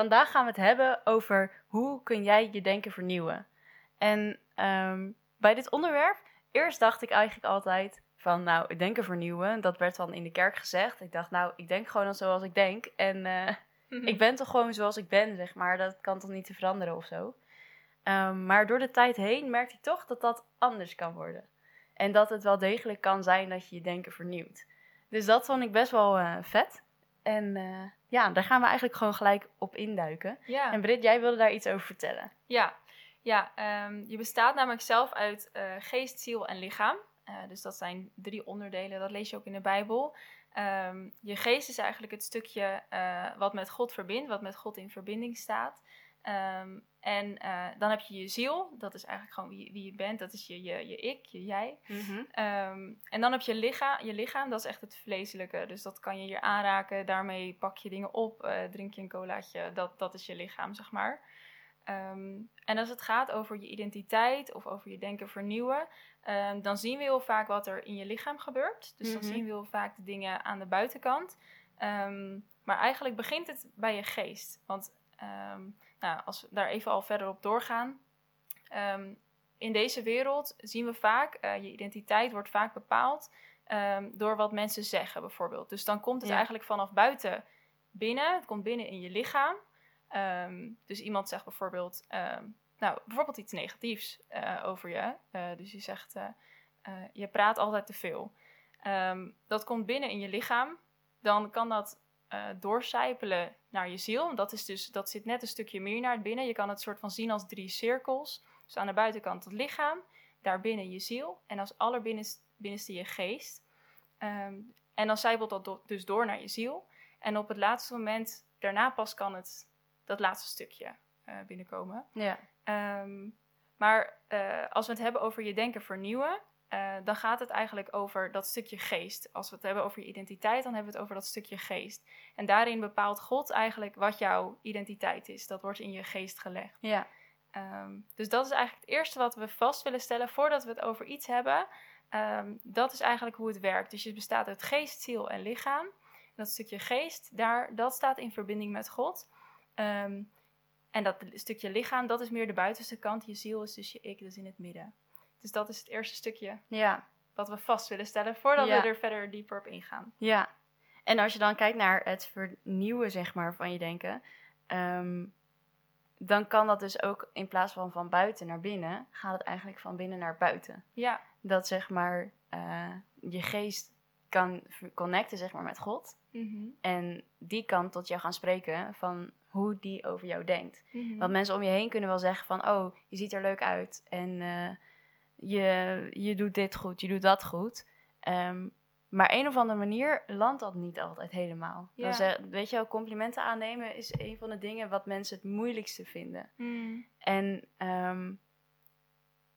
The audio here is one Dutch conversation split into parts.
vandaag gaan we het hebben over hoe kun jij je denken vernieuwen. En ehm, bij dit onderwerp, eerst dacht ik eigenlijk altijd van, nou, denken vernieuwen, dat werd dan in de kerk gezegd. Ik dacht, nou, ik denk gewoon zoals ik denk en eh, ik ben toch gewoon zoals ik ben, zeg maar. Dat kan toch niet te veranderen of zo. Ehm, maar door de tijd heen merkte ik toch dat dat anders kan worden. En dat het wel degelijk kan zijn dat je je denken vernieuwt. Dus dat vond ik best wel uh, vet. En uh, ja, daar gaan we eigenlijk gewoon gelijk op induiken. Ja. En Britt, jij wilde daar iets over vertellen. Ja, ja um, je bestaat namelijk zelf uit uh, geest, ziel en lichaam. dus dat zijn drie onderdelen, dat lees je ook in de Bijbel. Um, je geest is eigenlijk het stukje wat met God verbindt, wat met God in verbinding staat. Um, en uh, dan heb je je ziel, dat is eigenlijk gewoon wie, wie je bent, dat is je, je, je ik, je jij. Mm -hmm. um, en dan heb je lichaam, je lichaam, dat is echt het vleeselijke. Dus dat kan je hier aanraken, daarmee pak je dingen op, uh, drink je een colaatje, dat, dat is je lichaam, zeg maar. Um, en als het gaat over je identiteit of over je denken vernieuwen, um, dan zien we heel vaak wat er in je lichaam gebeurt. Dus mm -hmm. dan zien we heel vaak de dingen aan de buitenkant. maar eigenlijk begint het bij je geest. Want nou, als we daar even al verder op doorgaan. Um, in deze wereld zien we vaak, uh, je identiteit wordt vaak bepaald um, door wat mensen zeggen, bijvoorbeeld. Dus dan komt het ja. eigenlijk vanaf buiten binnen. Het komt binnen in je lichaam. Um, dus iemand zegt bijvoorbeeld, nou, bijvoorbeeld iets negatiefs uh, over je. Uh, dus je zegt, je praat altijd te veel. dat komt binnen in je lichaam. Dan kan dat uh, doorcijpelen naar je ziel. Dat, is dus, dat zit net een stukje meer naar het binnen. Je kan het soort van zien als drie cirkels. Dus aan de buitenkant het lichaam, daarbinnen je ziel en als allerbinnenste je geest. Um, en dan zijpelt dat do dus door naar je ziel. En op het laatste moment, daarna pas kan het dat laatste stukje uh, binnenkomen. Ja. Um, maar uh, als we het hebben over je denken vernieuwen, uh, dan gaat het eigenlijk over dat stukje geest. Als we het hebben over je identiteit, dan hebben we het over dat stukje geest. En daarin bepaalt God eigenlijk wat jouw identiteit is. Dat wordt in je geest gelegd. Ja. Um, dus dat is eigenlijk het eerste wat we vast willen stellen voordat we het over iets hebben. Um, dat is eigenlijk hoe het werkt. Dus je bestaat uit geest, ziel en lichaam. En dat stukje geest, daar, dat staat in verbinding met God. Um, en dat stukje lichaam, dat is meer de buitenste kant. Je ziel is dus je ik, dus in het midden. Dus dat is het eerste stukje ja. wat we vast willen stellen voordat ja. we er verder dieper op ingaan. Ja, en als je dan kijkt naar het vernieuwen zeg maar, van je denken, um, dan kan dat dus ook in plaats van van buiten naar binnen, gaat het eigenlijk van binnen naar buiten. Ja. Dat zeg maar uh, je geest kan connecten zeg maar, met God. Mm -hmm. En die kan tot jou gaan spreken van hoe die over jou denkt. Mm -hmm. Want mensen om je heen kunnen wel zeggen van, oh, je ziet er leuk uit. En uh, je, je doet dit goed, je doet dat goed. Um, maar een of andere manier landt dat niet altijd helemaal. Ja. Zeg, weet je wel, complimenten aannemen is een van de dingen wat mensen het moeilijkste vinden. Mm. En um,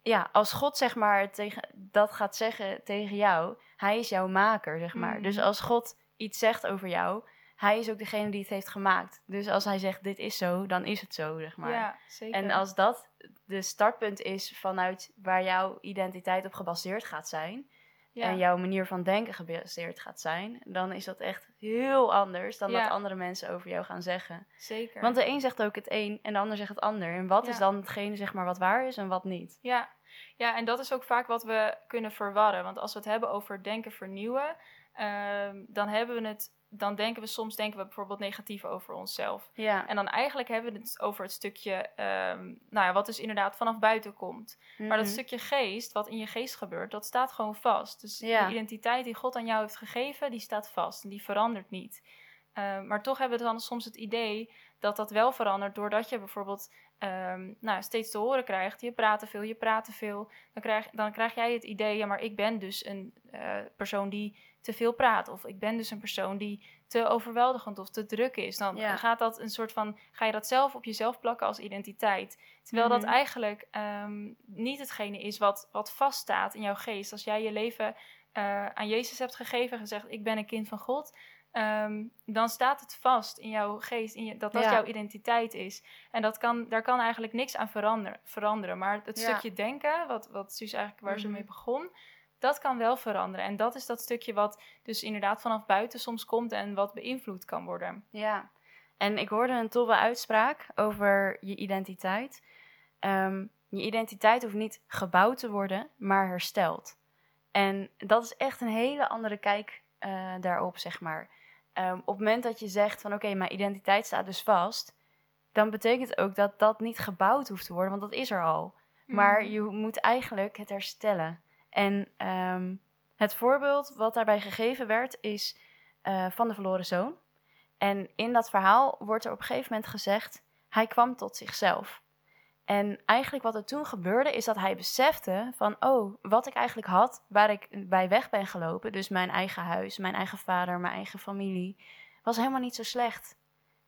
ja, als God zeg maar tegen, dat gaat zeggen tegen jou, hij is jouw maker, zeg maar. Mm. Dus als God iets zegt over jou, hij is ook degene die het heeft gemaakt. Dus als hij zegt dit is zo, dan is het zo, zeg maar. Ja, zeker. En als dat de startpunt is vanuit waar jouw identiteit op gebaseerd gaat zijn, ja. en jouw manier van denken gebaseerd gaat zijn, dan is dat echt heel anders dan Ja. wat andere mensen over jou gaan zeggen. Zeker. Want de een zegt ook het een en de ander zegt het ander. En wat Ja. is dan hetgene zeg maar wat waar is en wat niet? Ja. ja, en dat is ook vaak wat we kunnen verwarren. Want als we het hebben over denken vernieuwen, ehm, dan hebben we het. Dan denken we soms denken we bijvoorbeeld negatief over onszelf. Ja. En dan eigenlijk hebben we het over het stukje, ehm, nou ja, wat dus inderdaad vanaf buiten komt. Maar dat Mhm. stukje geest, wat in je geest gebeurt, dat staat gewoon vast. Dus Ja. de identiteit die God aan jou heeft gegeven, die staat vast en die verandert niet. Uh, maar toch hebben we dan soms het idee dat dat wel verandert doordat je bijvoorbeeld um, nou, steeds te horen krijgt: je praat te veel, je praat te veel. Dan krijg, dan krijg jij het idee: ja, maar ik ben dus een uh, persoon die te veel praat. Of ik ben dus een persoon die te overweldigend of te druk is. Dan Ja. gaat dat een soort van, ga je dat zelf op jezelf plakken als identiteit. Terwijl Mhm. dat eigenlijk um, niet hetgene is wat, wat vaststaat in jouw geest. Als jij je leven uh, aan Jezus hebt gegeven en gezegd: Ik ben een kind van God. Um, dan staat het vast in jouw geest, in je, dat dat Ja. jouw identiteit is. En dat kan, daar kan eigenlijk niks aan verander, veranderen. Maar het Ja. stukje denken, wat, wat Suus eigenlijk waar ze Mhm. mee begon, dat kan wel veranderen. En dat is dat stukje wat dus inderdaad vanaf buiten soms komt en wat beïnvloed kan worden. Ja. En ik hoorde een toffe uitspraak over je identiteit. Ehm, je identiteit hoeft niet gebouwd te worden, maar hersteld. En dat is echt een hele andere kijk uh, daarop, zeg maar. Um, op het moment dat je zegt van oké, mijn identiteit staat dus vast, dan betekent ook dat dat niet gebouwd hoeft te worden, want dat is er al. Maar Mhm. je moet eigenlijk het herstellen. En ehm, het voorbeeld wat daarbij gegeven werd is eh, van de verloren zoon. En in dat verhaal wordt er op een gegeven moment gezegd, hij kwam tot zichzelf. En eigenlijk wat er toen gebeurde is dat hij besefte van, oh, wat ik eigenlijk had, waar ik bij weg ben gelopen, dus mijn eigen huis, mijn eigen vader, mijn eigen familie, was helemaal niet zo slecht.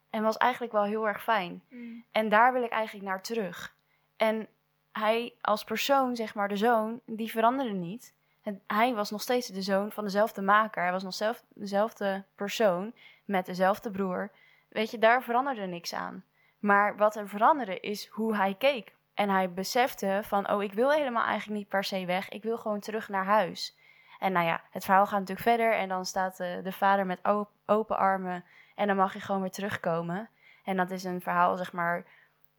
En was eigenlijk wel heel erg fijn. Mm. En daar wil ik eigenlijk naar terug. En hij als persoon, zeg maar de zoon, die veranderde niet. En hij was nog steeds de zoon van dezelfde maker. Hij was nog zelf, dezelfde persoon met dezelfde broer. Weet je, daar veranderde niks aan. Maar wat er veranderde is hoe hij keek. En hij besefte van, oh, ik wil helemaal eigenlijk niet per se weg. Ik wil gewoon terug naar huis. En nou ja, het verhaal gaat natuurlijk verder. En dan staat de, de vader met op- open armen. En dan mag je gewoon weer terugkomen. En dat is een verhaal, zeg maar,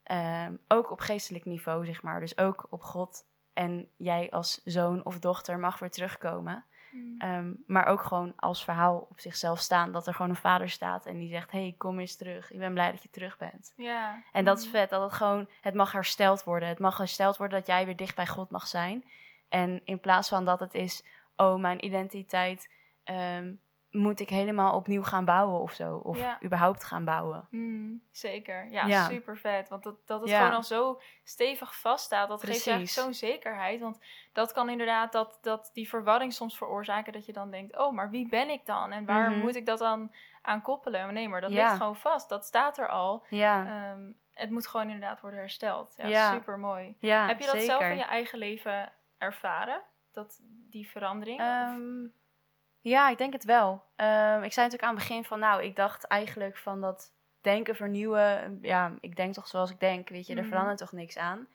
ehm, ook op geestelijk niveau, zeg maar. Dus ook op God. En jij als zoon of dochter mag weer terugkomen. Mm. Ehm, maar ook gewoon als verhaal op zichzelf staan. Dat er gewoon een vader staat en die zegt: hey, kom eens terug. Ik ben blij dat je terug bent. Ja. En dat is Mm. vet, dat het gewoon, het mag hersteld worden. Het mag hersteld worden dat jij weer dicht bij God mag zijn. En in plaats van dat het is, oh, mijn identiteit ehm, moet ik helemaal opnieuw gaan bouwen of zo. Of Ja. überhaupt gaan bouwen. Mm, zeker. Ja, Ja. super vet. Want dat, dat het Ja. gewoon al zo stevig vaststaat, dat geeft je eigenlijk zo'n zekerheid. Want dat kan inderdaad dat, dat die verwarring soms veroorzaken dat je dan denkt, oh, maar wie ben ik dan? En waar Mhm. moet ik dat dan aan koppelen? Nee, maar dat ligt gewoon vast. Dat staat er al. Ja, Ehm, het moet gewoon inderdaad worden hersteld. Ja, super mooi. Heb je dat zeker. zelf in je eigen leven ervaren? Dat, die verandering? Of- Ehm, ja, ik denk het wel. Ehm, ik zei natuurlijk aan het begin van, nou, ik dacht eigenlijk van dat denken vernieuwen. Ja, ik denk toch zoals ik denk, weet je, er Mhm. verandert toch niks aan.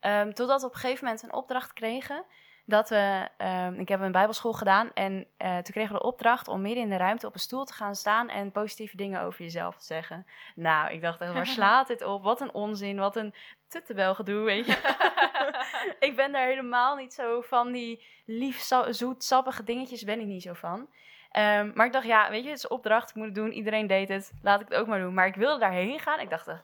Ehm, totdat we op een gegeven moment een opdracht kregen. Dat we, ehm, ik heb een bijbelschool gedaan en eh, toen kregen we de opdracht om midden in de ruimte op een stoel te gaan staan en positieve dingen over jezelf te zeggen. Nou, ik dacht echt, waar slaat dit op? Wat een onzin, wat een tuttebel gedoe, weet je. ik ben daar helemaal niet zo van. Die lief, zoet, sappige dingetjes ben ik niet zo van. Ehm, maar ik dacht, ja, weet je, het is opdracht, ik moet het doen. Iedereen deed het, laat ik het ook maar doen. Maar ik wilde daarheen gaan. Ik dacht, eh,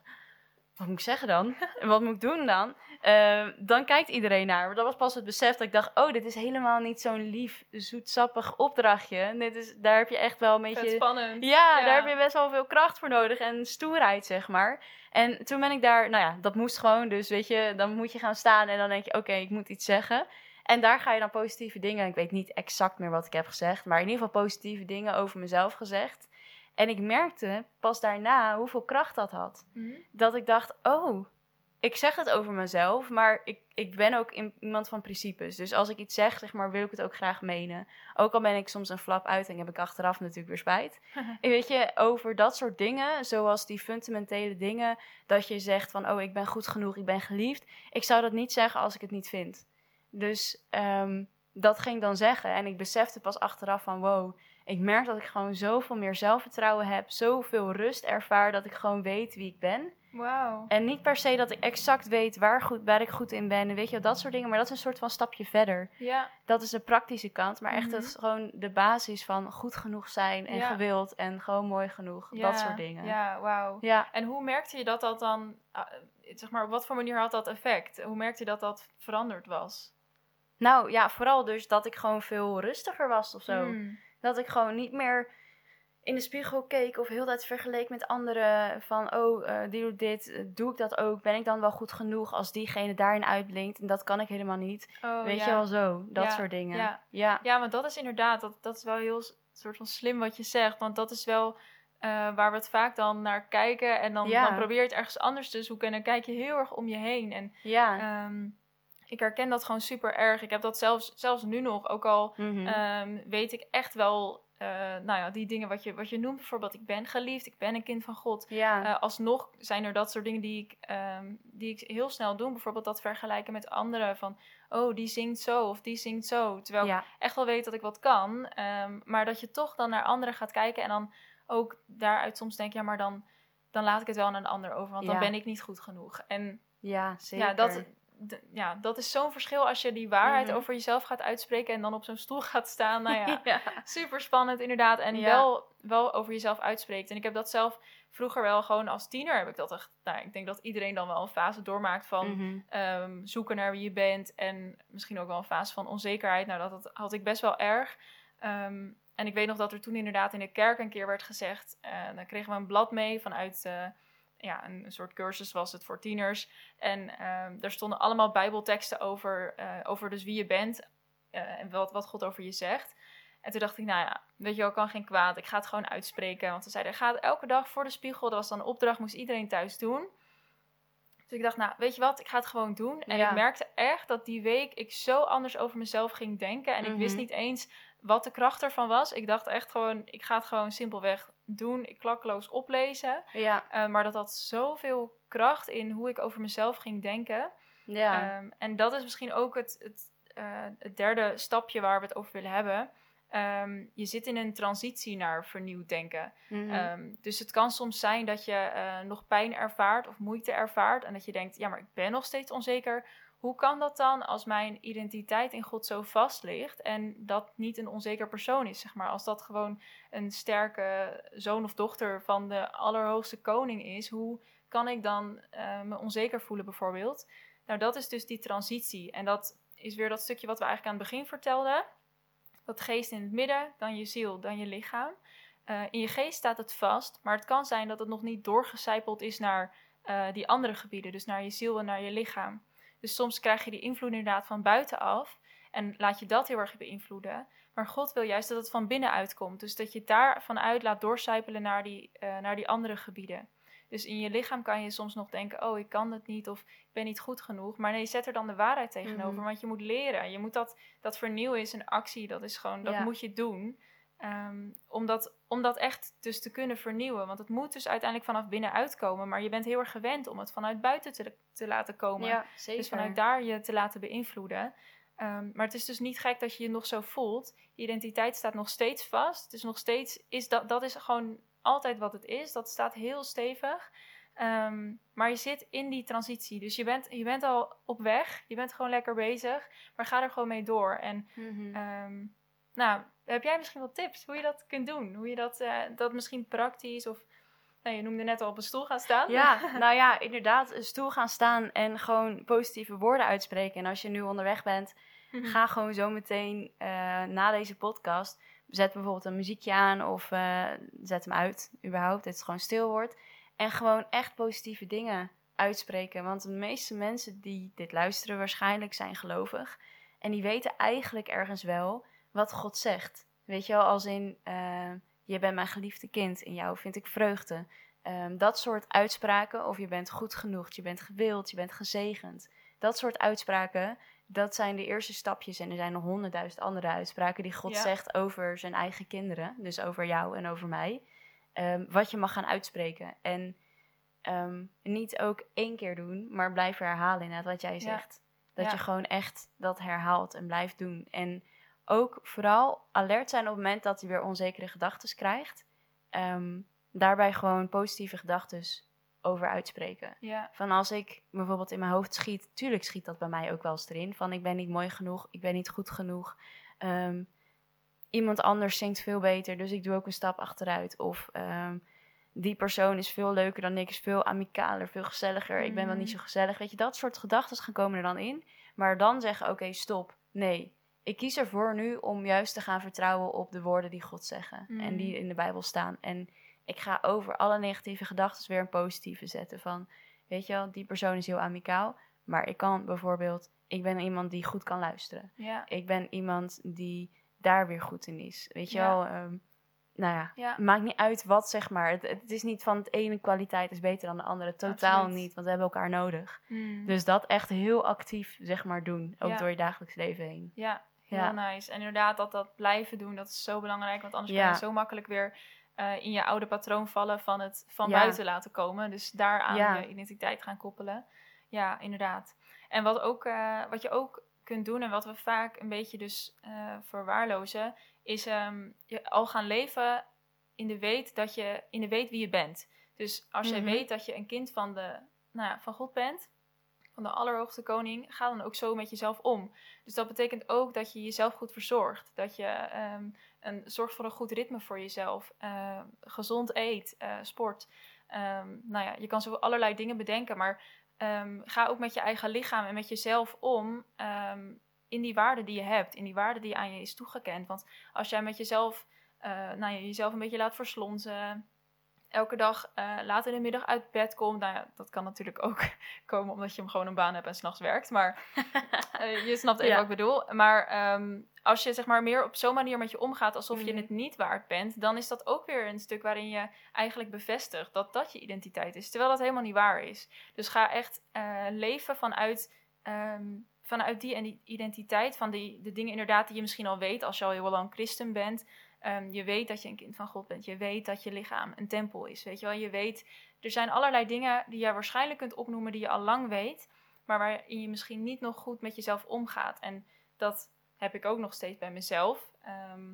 wat moet ik zeggen dan? En wat moet ik doen dan? Ehm, dan kijkt iedereen naar. Maar dat was pas het besef dat ik dacht, oh, dit is helemaal niet zo'n lief, zoetsappig opdrachtje. Dit is, daar heb je echt wel een beetje... spannend. Ja, daar heb je best wel veel kracht voor nodig en stoerheid, zeg maar. En toen ben ik daar, nou ja, dat moest gewoon. Dus weet je, dan moet je gaan staan en dan denk je, oké, ik moet iets zeggen. En daar ga je dan positieve dingen. Ik weet niet exact meer wat ik heb gezegd, maar in ieder geval positieve dingen over mezelf gezegd. En ik merkte pas daarna hoeveel kracht dat had. Mhm. Dat ik dacht, oh, ik zeg het over mezelf, maar ik, ik ben ook in- iemand van principes. Dus als ik iets zeg, zeg maar, wil ik het ook graag menen. Ook al ben ik soms een flap uit en heb ik achteraf natuurlijk weer spijt. En weet je, over dat soort dingen, zoals die fundamentele dingen, dat je zegt van, oh, ik ben goed genoeg, ik ben geliefd. Ik zou dat niet zeggen als ik het niet vind. Dus ehm, dat ging ik dan zeggen. En ik besefte pas achteraf van, wow, ik merk dat ik gewoon zoveel meer zelfvertrouwen heb, zoveel rust ervaar, dat ik gewoon weet wie ik ben. Wauw. En niet per se dat ik exact weet waar, goed, waar ik goed in ben, en weet je, dat soort dingen. Maar dat is een soort van stapje verder. Ja, Dat is de praktische kant. Maar echt, Mhm. het is gewoon de basis van goed genoeg zijn en Ja. gewild en gewoon mooi genoeg. ja, Dat soort dingen. Ja, wauw. Ja, En hoe merkte je dat dat dan, ah, zeg maar, op wat voor manier had dat effect? Hoe merkte je dat dat veranderd was? nou ja, vooral dus dat ik gewoon veel rustiger was of zo. Mm. Dat ik gewoon niet meer in de spiegel keek of heel tijd vergeleek met anderen. Van, oh, eh, die doet dit, eh, doe ik dat ook? Ben ik dan wel goed genoeg als diegene daarin uitblinkt? En dat kan ik helemaal niet. Oh, Weet ja. je wel zo, dat Ja, soort dingen. ja. ja. Ja, want dat is inderdaad, dat, dat is wel heel soort van slim wat je zegt. Want dat is wel eh, waar we het vaak dan naar kijken. En dan, Ja. dan probeer je het ergens anders te zoeken. En dan kijk je heel erg om je heen. En ja. ehm, ik herken dat gewoon super erg. Ik heb dat zelfs, zelfs nu nog. Ook al Mhm. ehm, weet ik echt wel, eh, nou ja, die dingen wat je, wat je noemt. Bijvoorbeeld, ik ben geliefd, ik ben een kind van God. ja. Eh, alsnog zijn er dat soort dingen die ik, ehm, die ik heel snel doe. Bijvoorbeeld dat vergelijken met anderen. Van, oh, die zingt zo of die zingt zo. Terwijl ik echt wel weet dat ik wat kan. ehm, maar dat je toch dan naar anderen gaat kijken. En dan ook daaruit soms denk, ja, maar dan dan laat ik het wel aan een ander over, want dan ben ik niet goed genoeg. En Ja, zeker. ja, dat, ja, dat is zo'n verschil als je die waarheid Mhm. over jezelf gaat uitspreken en dan op zo'n stoel gaat staan. Nou ja, ja. super spannend inderdaad. En Ja. wel, wel over jezelf uitspreekt. En ik heb dat zelf vroeger wel gewoon als tiener heb ik dat echt. Nou, ik denk dat iedereen dan wel een fase doormaakt van Mhm. ehm, zoeken naar wie je bent. En misschien ook wel een fase van onzekerheid. Nou, dat, dat had ik best wel erg. Ehm, en ik weet nog dat er toen inderdaad in de kerk een keer werd gezegd. eh, dan kregen we een blad mee vanuit. eh, ja, een, een soort cursus was het voor tieners. En ehm er stonden allemaal bijbelteksten over, eh, over dus wie je bent. eh, en wat, wat God over je zegt. En toen dacht ik, nou ja, weet je wel, kan geen kwaad. Ik ga het gewoon uitspreken. Want ze zeiden, ga elke dag voor de spiegel. Dat was dan een opdracht, moest iedereen thuis doen. Dus ik dacht, nou, weet je wat, ik ga het gewoon doen. En Ja. ik merkte echt dat die week ik zo anders over mezelf ging denken. En ik wist Mhm. niet eens wat de kracht ervan was. Ik dacht echt gewoon, ik ga het gewoon simpelweg doen. Ik klakkeloos oplezen. Ja, Uh, maar dat had zoveel kracht in hoe ik over mezelf ging denken. ja. Um, en dat is misschien ook het, het, uh, het derde stapje waar we het over willen hebben. Um, je zit in een transitie naar vernieuwd denken. Mhm. Um, dus het kan soms zijn dat je uh, nog pijn ervaart of moeite ervaart. En dat je denkt, ja, maar ik ben nog steeds onzeker. Hoe kan dat dan als mijn identiteit in God zo vast ligt en dat niet een onzeker persoon is, zeg maar? Als dat gewoon een sterke zoon of dochter van de allerhoogste koning is, hoe kan ik dan uh, me onzeker voelen bijvoorbeeld? Nou, dat is dus die transitie. En dat is weer dat stukje wat we eigenlijk aan het begin vertelden. Dat geest in het midden, dan je ziel, dan je lichaam. Uh, in je geest staat het vast, maar het kan zijn dat het nog niet doorgecijpeld is naar uh, die andere gebieden, dus naar je ziel en naar je lichaam. Dus soms krijg je die invloed inderdaad van buitenaf en laat je dat heel erg beïnvloeden. Maar God wil juist dat het van binnenuit komt. Dus dat je het daar vanuit laat doorcijpelen naar die, uh, naar die andere gebieden. Dus in je lichaam kan je soms nog denken: oh, ik kan het niet of ik ben niet goed genoeg. Maar nee, zet er dan de waarheid tegenover. Mhm. Want je moet leren. Je moet dat, dat vernieuwen is een actie. Dat is gewoon, dat Ja. moet je doen. Um, om, dat, om dat echt dus te kunnen vernieuwen. Want het moet dus uiteindelijk vanaf binnenuit komen. Maar je bent heel erg gewend om het vanuit buiten te, te laten komen. ja, zeker. Dus vanuit daar je te laten beïnvloeden. Um, maar het is dus niet gek dat je je nog zo voelt. Je identiteit staat nog steeds vast. Dus nog steeds is dat, dat is gewoon altijd wat het is. Dat staat heel stevig. Um, maar je zit in die transitie. Dus je bent, je bent al op weg. Je bent gewoon lekker bezig. Maar ga er gewoon mee door. En Mhm. um, nou, heb jij misschien wel tips hoe je dat kunt doen? Hoe je dat, uh, dat misschien praktisch of... Nou, je noemde net al op een stoel gaan staan. Ja, nou ja, inderdaad, een stoel gaan staan en gewoon positieve woorden uitspreken. En als je nu onderweg bent, Mhm. ga gewoon zo meteen uh, na deze podcast, zet bijvoorbeeld een muziekje aan of uh, zet hem uit, überhaupt, dat het gewoon stil wordt. En gewoon echt positieve dingen uitspreken. Want de meeste mensen die dit luisteren waarschijnlijk zijn gelovig. En die weten eigenlijk ergens wel wat God zegt. Weet je wel, als in, uh, je bent mijn geliefde kind, in jou vind ik vreugde. Um, dat soort uitspraken, of je bent goed genoeg, je bent gewild, je bent gezegend. Dat soort uitspraken, dat zijn de eerste stapjes. En er zijn nog honderdduizend andere uitspraken die God Ja. zegt over zijn eigen kinderen. Dus over jou en over mij. Um, wat je mag gaan uitspreken. En um, niet ook één keer doen, maar blijf herhalen inderdaad wat jij Ja. zegt. Dat Ja. je gewoon echt dat herhaalt en blijft doen. En ook vooral alert zijn op het moment dat hij weer onzekere gedachten krijgt. Ehm, daarbij gewoon positieve gedachten over uitspreken. Ja, Van als ik bijvoorbeeld in mijn hoofd schiet, tuurlijk schiet dat bij mij ook wel eens erin. Van ik ben niet mooi genoeg, ik ben niet goed genoeg. Ehm, iemand anders zingt veel beter, dus ik doe ook een stap achteruit. Of ehm, die persoon is veel leuker dan ik, is veel amicaler, veel gezelliger. Ik ben wel niet zo gezellig. Weet je, dat soort gedachten gaan komen er dan in. Maar dan zeggen, oké, stop. Nee, ik kies ervoor nu om juist te gaan vertrouwen op de woorden die God zeggen. Mm. En die in de Bijbel staan. En ik ga over alle negatieve gedachten weer een positieve zetten. Van, weet je wel, die persoon is heel amicaal. Maar ik kan bijvoorbeeld, ik ben iemand die goed kan luisteren. ja, Ik ben iemand die daar weer goed in is. Weet je Ja. wel, ehm, nou ja, ja. maakt niet uit wat zeg maar. Het, het is niet van het ene kwaliteit is beter dan de andere. Totaal Absoluut. niet, want we hebben elkaar nodig. Mm. Dus dat echt heel actief zeg maar doen. Ook door je dagelijks leven heen. Ja, heel Ja. nice. En inderdaad, dat dat blijven doen, dat is zo belangrijk. Want anders Ja. kan je zo makkelijk weer eh, in je oude patroon vallen van het van Ja. buiten laten komen. Dus daaraan je identiteit gaan koppelen. Ja, inderdaad. En wat, ook, eh, wat je ook kunt doen en wat we vaak een beetje dus eh, verwaarlozen, is ehm, je al gaan leven in de weet dat je in de weet wie je bent. Dus als jij Mhm. weet dat je een kind van, de, nou ja, van God bent, van de Allerhoogste Koning, ga dan ook zo met jezelf om. Dus dat betekent ook dat je jezelf goed verzorgt. Dat je ehm, een, zorgt voor een goed ritme voor jezelf. eh, gezond eet, eh, sport. Ehm, nou ja, je kan zo allerlei dingen bedenken, maar ehm, ga ook met je eigen lichaam en met jezelf om ehm, in die waarden die je hebt, in die waarden die aan je is toegekend. Want als jij met jezelf, eh, nou ja, jezelf een beetje laat verslonzen, elke dag eh, laat in de middag uit bed komt, nou ja, dat kan natuurlijk ook komen omdat je hem gewoon een baan hebt en s'nachts werkt, maar eh, je snapt even Ja. wat ik bedoel. Maar ehm, als je zeg maar meer op zo'n manier met je omgaat alsof je Mhm. het niet waard bent, dan is dat ook weer een stuk waarin je eigenlijk bevestigt dat dat je identiteit is, terwijl dat helemaal niet waar is. Dus ga echt eh, leven vanuit, ehm, vanuit die en die identiteit, van die, de dingen inderdaad die je misschien al weet als je al heel lang christen bent. Ehm, je weet dat je een kind van God bent. Je weet dat je lichaam een tempel is. Weet je wel? Je weet, er zijn allerlei dingen die jij waarschijnlijk kunt opnoemen die je al lang weet, maar waarin je misschien niet nog goed met jezelf omgaat. En dat heb ik ook nog steeds bij mezelf. Ehm,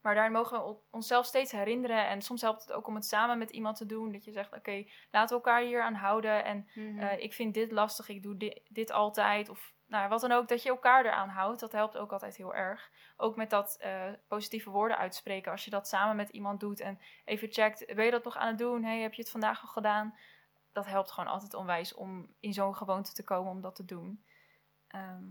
maar daar mogen we onszelf steeds herinneren. En soms helpt het ook om het samen met iemand te doen. Dat je zegt, oké, laten we elkaar hier aan houden. En Mhm. eh, ik vind dit lastig, ik doe dit, dit altijd. Of nou, wat dan ook, dat je elkaar eraan houdt. Dat helpt ook altijd heel erg. Ook met dat eh, positieve woorden uitspreken. Als je dat samen met iemand doet en even checkt, ben je dat nog aan het doen? Hey, heb je het vandaag al gedaan? Dat helpt gewoon altijd onwijs om in zo'n gewoonte te komen om dat te doen. Ehm,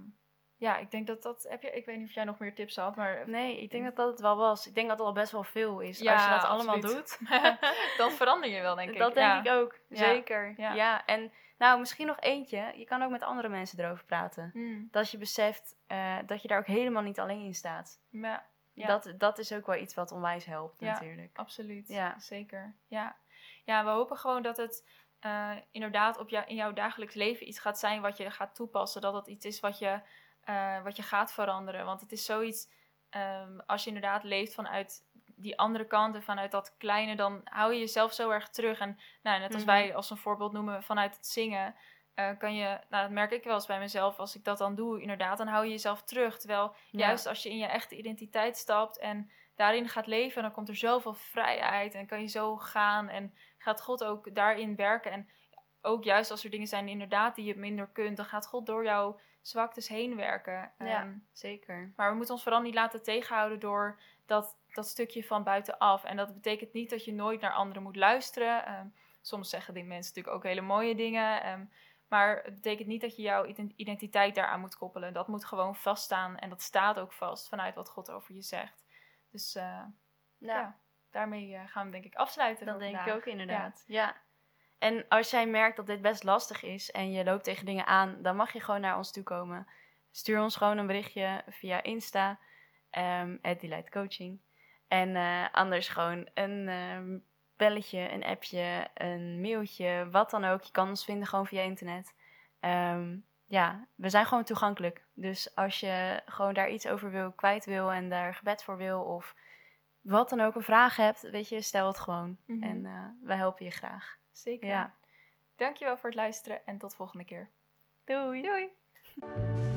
ja, ik denk dat dat... Heb je, ik weet niet of jij nog meer tips had, maar... Nee, ik denk dat dat het wel was. Ik denk dat het al best wel veel is. Ja, als je dat allemaal absoluut. doet. dan verander je wel, denk ik. dat denk ja. ik ook. Zeker. Ja. Ja. En nou, misschien nog eentje. Je kan ook met andere mensen erover praten. Mm, Dat je beseft eh, dat je daar ook helemaal niet alleen in staat. ja. Dat, dat is ook wel iets wat onwijs helpt Ja. natuurlijk. Absoluut, Ja. zeker. Ja. ja, we hopen gewoon dat het eh, inderdaad op jou, in jouw dagelijks leven iets gaat zijn wat je gaat toepassen. Dat het iets is wat je, eh, wat je gaat veranderen. Want het is zoiets, ehm, als je inderdaad leeft vanuit die andere kant en vanuit dat kleine, dan hou je jezelf zo erg terug. En nou, net als Mhm. wij als een voorbeeld noemen vanuit het zingen, eh, kan je, nou dat merk ik wel eens bij mezelf, als ik dat dan doe, inderdaad, dan hou je jezelf terug. Terwijl Ja. juist als je in je echte identiteit stapt en daarin gaat leven, dan komt er zoveel vrijheid en kan je zo gaan en gaat God ook daarin werken. En ook juist als er dingen zijn inderdaad die je minder kunt, dan gaat God door jouw zwaktes heen werken. Ja. Ehm, Zeker. maar we moeten ons vooral niet laten tegenhouden door dat, dat stukje van buitenaf. En dat betekent niet dat je nooit naar anderen moet luisteren. Ehm, soms zeggen die mensen natuurlijk ook hele mooie dingen. ehm, maar het betekent niet dat je jouw ident- identiteit daaraan moet koppelen. Dat moet gewoon vaststaan. En dat staat ook vast vanuit wat God over je zegt. Dus eh, Ja, Ja, daarmee eh, gaan we denk ik afsluiten. dat denk ik ook inderdaad. Ja. En als jij merkt dat dit best lastig is en je loopt tegen dingen aan, dan mag je gewoon naar ons toe komen. Stuur ons gewoon een berichtje via Insta, um, Coaching. En eh, anders gewoon een ehm, belletje, een appje, een mailtje, wat dan ook. Je kan ons vinden gewoon via internet. Ehm, ja, we zijn gewoon toegankelijk. Dus als je gewoon daar iets over wil, kwijt wil en daar gebed voor wil of wat dan ook een vraag hebt, weet je, stel het gewoon. Mhm. En eh wij helpen je graag. Zeker. Ja. Dankjewel voor het luisteren en tot volgende keer. Doei! Doei!